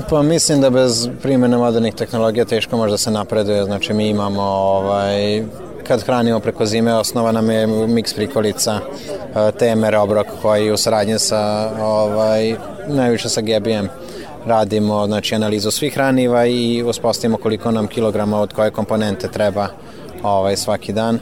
Pa mislim da bez primjene modernih tehnologija teško može da se napreduje. Znači mi imamo ovaj, kad hranimo preko zime, osnova nam je miks prikolica, e, TMR obrok koji u saradnji sa ovaj, najviše sa GBM radimo znači, analizu svih hraniva i uspostavimo koliko nam kilograma od koje komponente treba ovaj, svaki dan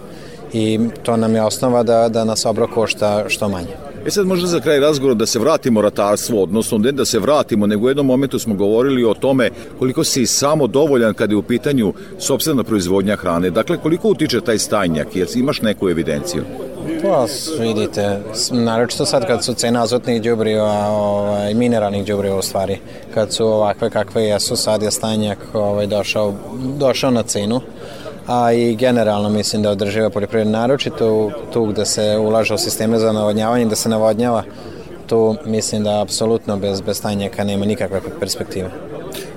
i to nam je osnova da, da nas obrok košta što manje. E sad možda za kraj razgovora da se vratimo ratarstvu, odnosno ne da se vratimo, nego u jednom momentu smo govorili o tome koliko si samo dovoljan kada je u pitanju sobstvena proizvodnja hrane. Dakle, koliko utiče taj stajnjak, jer imaš neku evidenciju? Pa, vidite, naročito sad kad su cena azotnih đubriva, ovaj, mineralnih đubriva u stvari, kad su ovakve kakve jesu, sad je stajnjak ovaj, došao, došao na cenu a i generalno mislim da održiva poljoprivreda naročito tu gde se ulaže u sisteme za navodnjavanje, da se navodnjava, tu mislim da apsolutno bez, bez tajnjaka nema nikakve perspektive.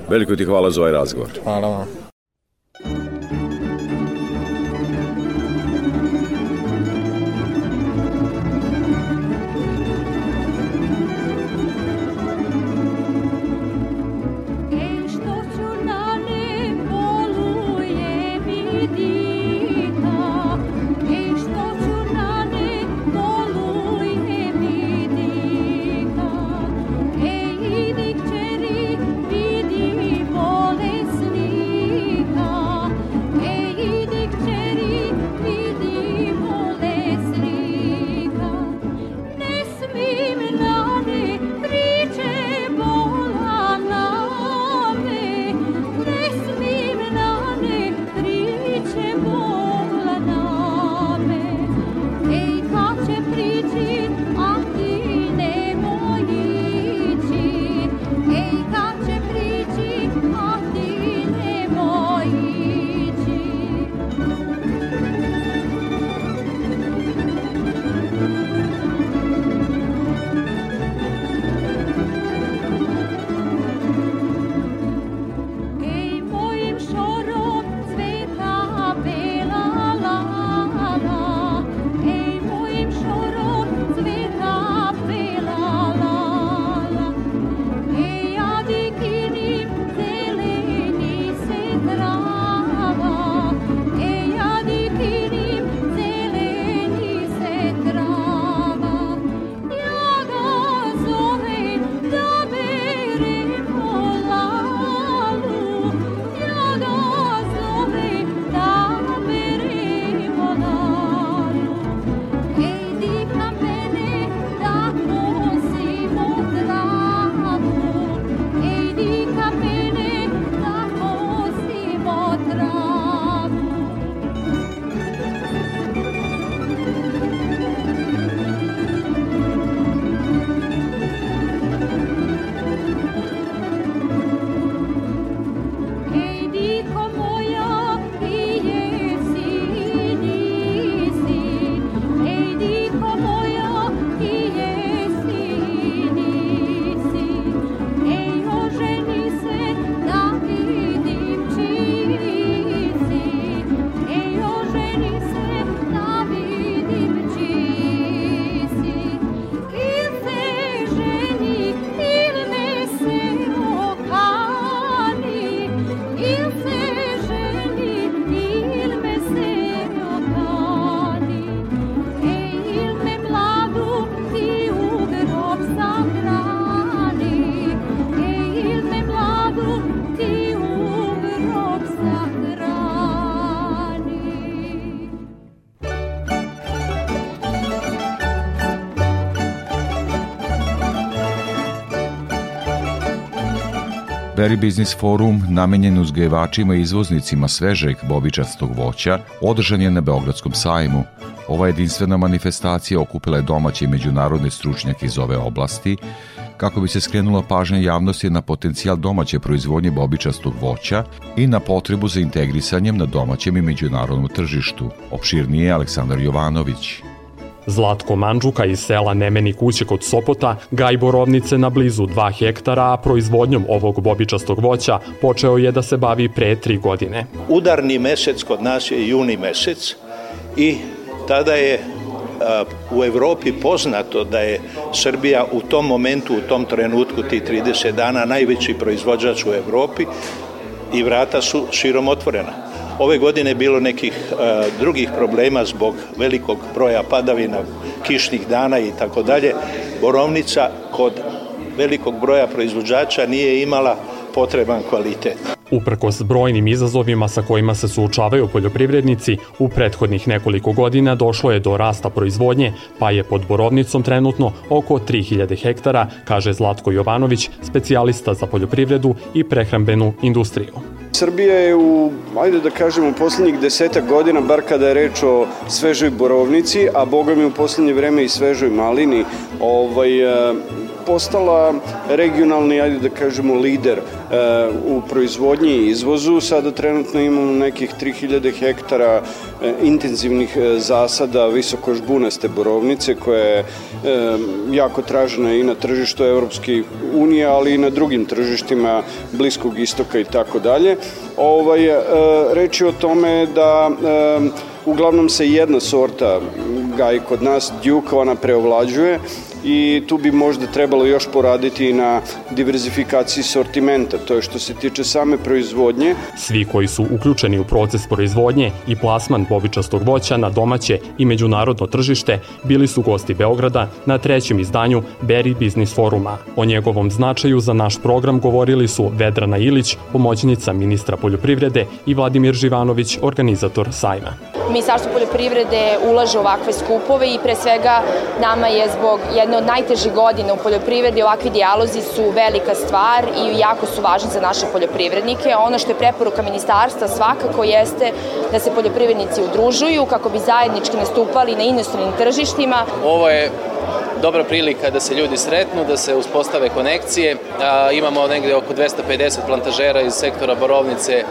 Veliko ti hvala za ovaj razgovor. Hvala vam. Business Forum, namenjen uzgajivačima i izvoznicima svežeg bobičastog voća, održan je na Beogradskom sajmu. Ova jedinstvena manifestacija okupila je domaće i međunarodne stručnjake iz ove oblasti, kako bi se skrenula pažnja javnosti na potencijal domaće proizvodnje bobičastog voća i na potrebu za integrisanjem na domaćem i međunarodnom tržištu. Opširnije Aleksandar Jovanović. Zlatko Mandžuka iz sela Nemeni kuće kod Sopota gaj borovnice na blizu 2 hektara, a proizvodnjom ovog bobičastog voća počeo je da se bavi pre tri godine. Udarni mesec kod nas je juni mesec i tada je u Evropi poznato da je Srbija u tom momentu, u tom trenutku, ti 30 dana, najveći proizvođač u Evropi i vrata su širom otvorena. Ove godine bilo nekih uh, drugih problema zbog velikog broja padavina, kišnih dana i tako dalje. Borovnica kod velikog broja proizvođača nije imala potreban kvalitet. Uprkos brojnim izazovima sa kojima se suočavaju poljoprivrednici, u prethodnih nekoliko godina došlo je do rasta proizvodnje, pa je pod Borovnicom trenutno oko 3000 hektara, kaže Zlatko Jovanović, specijalista za poljoprivredu i prehrambenu industriju. Srbija je u, ajde da kažemo, u poslednjih desetak godina, bar kada je reč o svežoj borovnici, a boga mi u poslednje vreme i svežoj malini, ovaj, postala regionalni, ajde da kažemo, lider e, u proizvodnji i izvozu. Sada trenutno imamo nekih 3000 hektara e, intenzivnih e, zasada visokožbunaste borovnice koja je jako tražena i na tržištu Evropske unije, ali i na drugim tržištima Bliskog istoka i tako dalje. Ovaj, je o tome da uglavnom se jedna sorta gaj kod nas, Duke, ona preovlađuje i tu bi možda trebalo još poraditi na diverzifikaciji sortimenta, to je što se tiče same proizvodnje. Svi koji su uključeni u proces proizvodnje i plasman bobičastog voća na domaće i međunarodno tržište bili su gosti Beograda na trećem izdanju Berry Business Foruma. O njegovom značaju za naš program govorili su Vedrana Ilić, pomoćnica ministra poljoprivrede i Vladimir Živanović, organizator sajma. Ministarstvo poljoprivrede ulaže ovakve skupove i pre svega nama je zbog jedne od najtežih godina u poljoprivredi, ovakvi dijalozi su velika stvar i jako su važni za naše poljoprivrednike. Ono što je preporuka ministarstva svakako jeste da se poljoprivrednici udružuju kako bi zajednički nastupali na inostranim tržištima. Ovo je dobra prilika da se ljudi sretnu, da se uspostave konekcije. Imamo negde oko 250 plantažera iz sektora Borovnice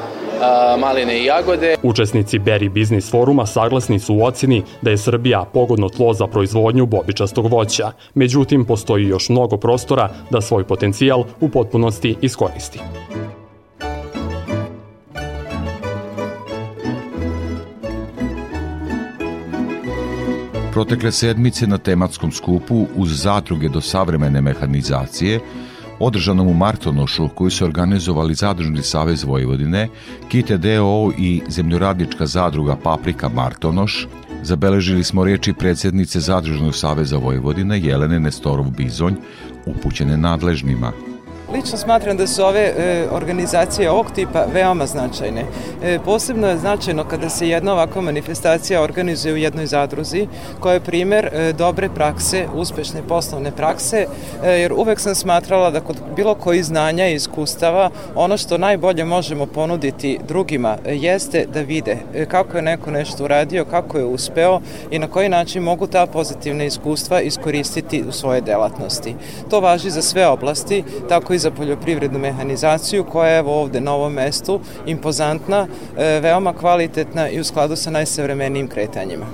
maline i jagode. Učesnici Berry Business foruma saglasni su u oceni da je Srbija pogodno tlo za proizvodnju bobičastog voća. Međutim, postoji još mnogo prostora da svoj potencijal u potpunosti iskoristi. Protekle sedmice na tematskom skupu uz zadruge do savremene mehanizacije održanom u Martonošu koju su organizovali Zadružni savez Vojvodine, Kite DO i zemljoradnička zadruga Paprika Martonoš, zabeležili smo reči predsjednice Zadružnog saveza Vojvodine Jelene Nestorov-Bizonj upućene nadležnima – Lično smatram da su ove e, organizacije ovog tipa veoma značajne. E, posebno je značajno kada se jedna ovakva manifestacija organizuje u jednoj zadruzi, koja je primer e, dobre prakse, uspešne poslovne prakse, e, jer uvek sam smatrala da kod bilo koji znanja i iskustava, ono što najbolje možemo ponuditi drugima e, jeste da vide e, kako je neko nešto uradio, kako je uspeo i na koji način mogu ta pozitivna iskustva iskoristiti u svoje delatnosti. To važi za sve oblasti, tako i za poljoprivrednu mehanizaciju koja je ovde na ovom mestu impozantna, e, veoma kvalitetna i u skladu sa najsavremenijim kretanjima.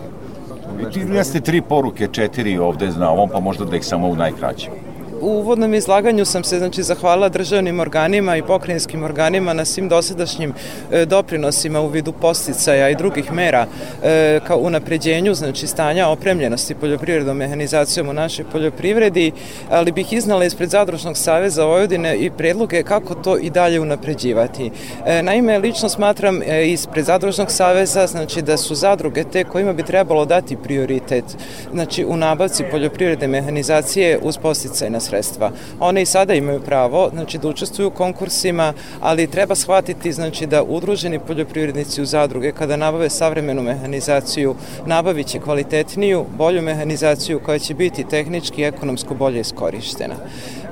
Vi jeste tri poruke, četiri ovde na ovom, pa možda da ih samo u najkraćem. U uvodnom izlaganju sam se znači zahvalila državnim organima i pokrajinskim organima na svim dosadašnjim e, doprinosima u vidu posticaja i drugih mera e, kao unapređenju znači stanja opremljenosti poljoprivrednom mehanizacijom u našoj poljoprivredi, ali bih iznala ispred Zadružnog saveza Vojvodine i predloge kako to i dalje unapređivati. E, naime, lično smatram e, ispred Zadružnog saveza znači da su zadruge te kojima bi trebalo dati prioritet znači u nabavci poljoprivredne mehanizacije uz posticaj na sredstva. One i sada imaju pravo znači, da učestvuju u konkursima, ali treba shvatiti znači, da udruženi poljoprivrednici u zadruge kada nabave savremenu mehanizaciju, nabavit će kvalitetniju, bolju mehanizaciju koja će biti tehnički i ekonomsko bolje iskorištena.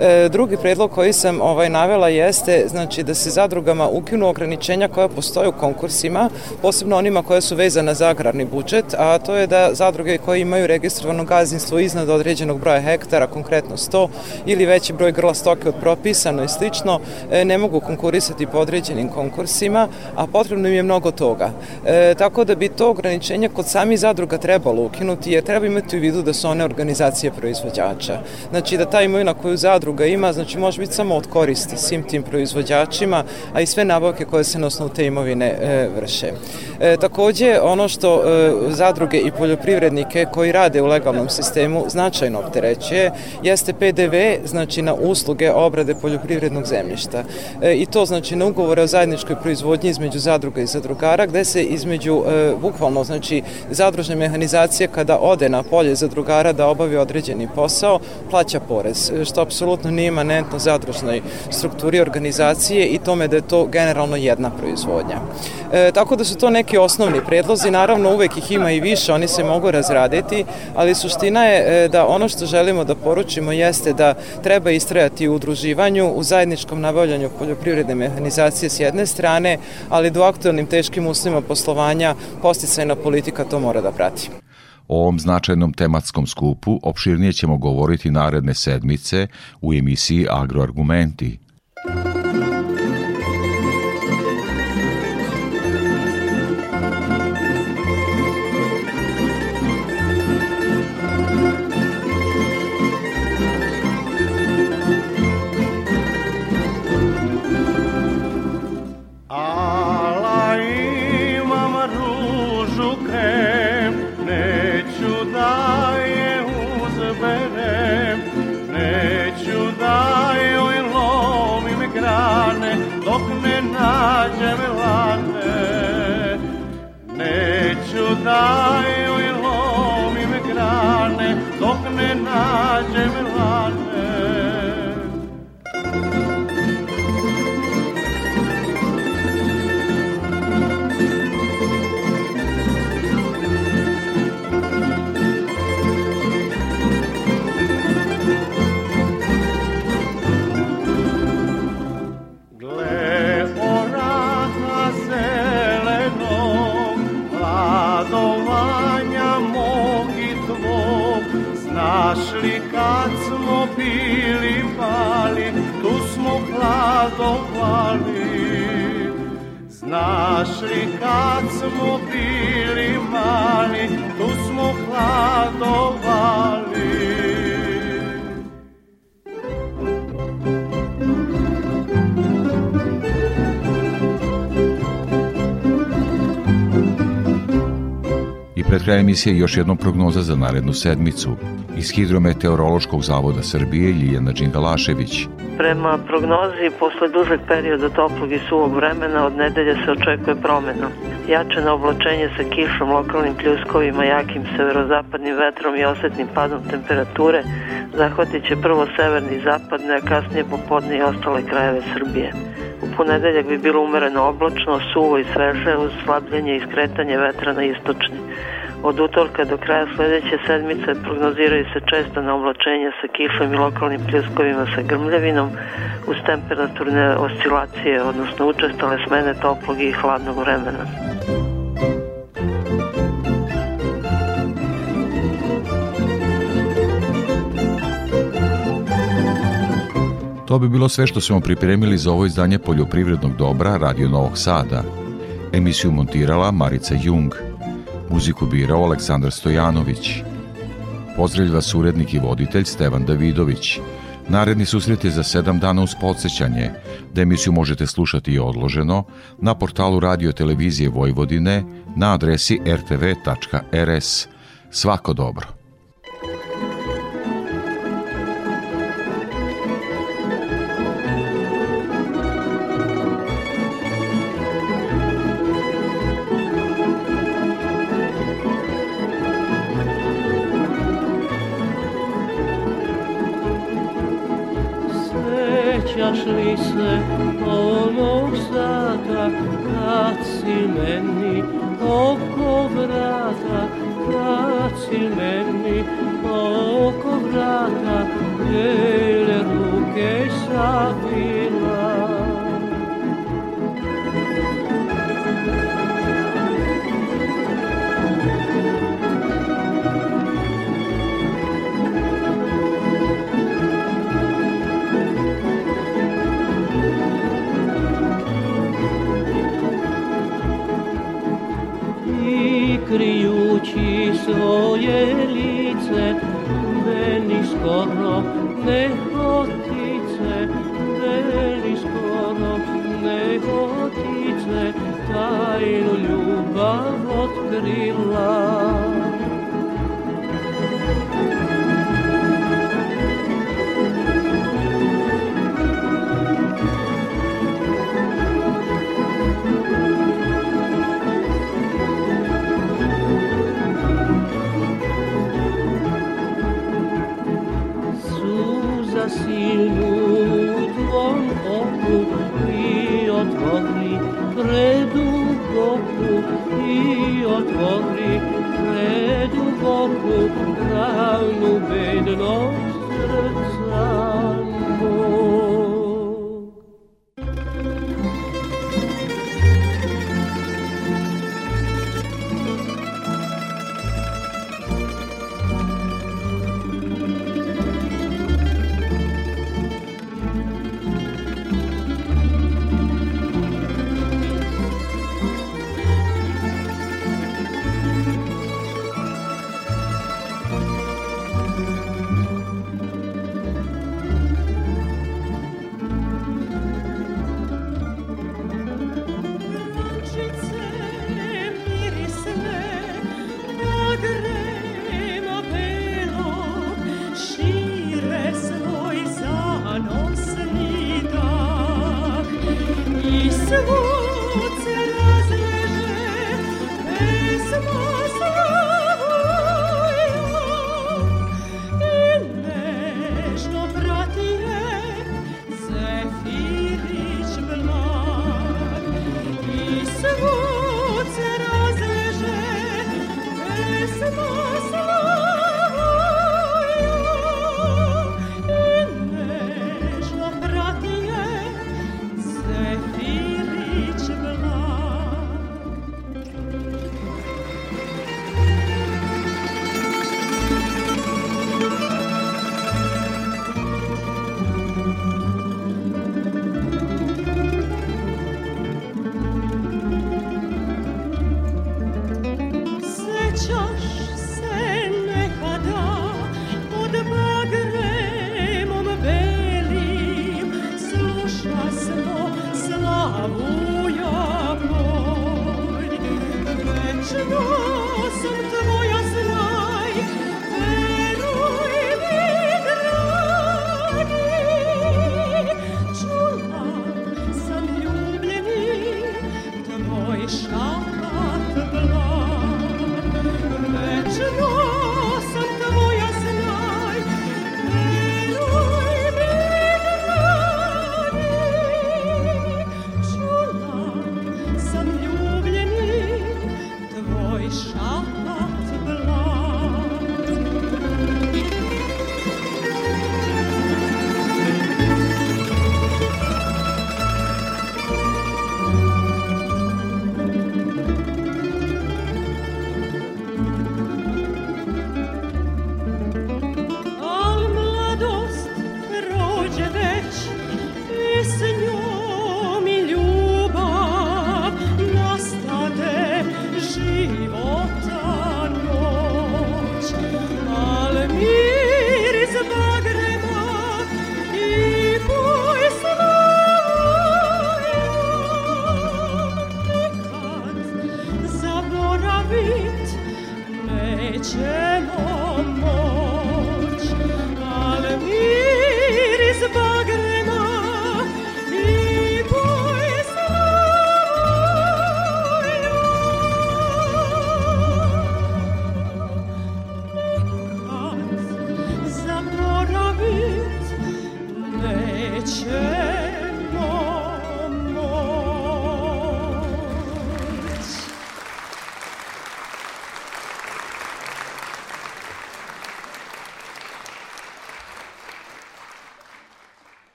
E, drugi predlog koji sam ovaj navela jeste znači da se zadrugama ukinu ograničenja koja postoje u konkursima, posebno onima koja su vezana za agrarni budžet, a to je da zadruge koje imaju registrovano gazdinstvo iznad određenog broja hektara, konkretno 100 ili veći broj grla stoke od propisano i slično, e, ne mogu konkurisati po određenim konkursima, a potrebno im je mnogo toga. E, tako da bi to ograničenje kod sami zadruga trebalo ukinuti, jer treba imati u vidu da su one organizacije proizvođača. Znači da ta imovina koju zadruga ima, znači može biti samo od koristi svim tim proizvođačima, a i sve nabavke koje se na osnovu te imovine e, vrše. E, takođe, ono što e, zadruge i poljoprivrednike koji rade u legalnom sistemu značajno opterećuje jeste PDV, znači na usluge obrade poljoprivrednog zemljišta. E, I to znači na ugovore o zajedničkoj proizvodnji između zadruga i zadrugara, gde se između, e, bukvalno, znači zadružne mehanizacije kada ode na polje zadrugara da obavi određeni posao, plaća porez, što apsolutno nije imanentno zadružnoj strukturi organizacije i tome da je to generalno jedna proizvodnja. E, tako da su to neki osnovni predlozi, naravno uvek ih ima i više, oni se mogu razraditi, ali suština je e, da ono što želimo da poručimo jeste da treba istrajati u udruživanju, u zajedničkom nabavljanju poljoprivredne mehanizacije s jedne strane, ali do aktualnim teškim uslovima poslovanja posticajna politika to mora da prati. O ovom značajnom tematskom skupu opširnije ćemo govoriti naredne sedmice u emisiji Agroargumenti. Znaš li kad smo bili mali, tu smo hladovali. Znaš li kad smo bili mali, tu smo hladovali. Pred krajem emisije još jednom prognoza za narednu sedmicu. Iz Hidrometeorološkog zavoda Srbije Ljiljana Đingalašević. Prema prognozi, posle dužeg perioda toplog i suvog vremena, od nedelje se očekuje promena. Jačeno oblačenje sa kišom, lokalnim pljuskovima, jakim severozapadnim vetrom i osetnim padom temperature zahvatit će prvo severni i zapadne, a kasnije popodne i ostale krajeve Srbije. U ponedeljak bi bilo umereno oblačno, suvo i sveže uz slabljenje i skretanje vetra na istočni. Od utorka do kraja sledeće sedmice prognoziraju se često na oblačenja sa kišom i lokalnim pljuskovima sa grmljavinom uz temperaturne oscilacije, odnosno učestale smene toplog i hladnog vremena. To bi bilo sve što smo pripremili za ovo izdanje poljoprivrednog dobra Radio Novog Sada. Emisiju montirala Marica Jung. Muziku birao Aleksandar Stojanović. Pozdravlja vas urednik i voditelj Stevan Davidović. Naredni susret je za sedam dana uz podsjećanje, da emisiju možete slušati i odloženo na portalu Radio Televizije Vojvodine na adresi rtv.rs. Svako dobro.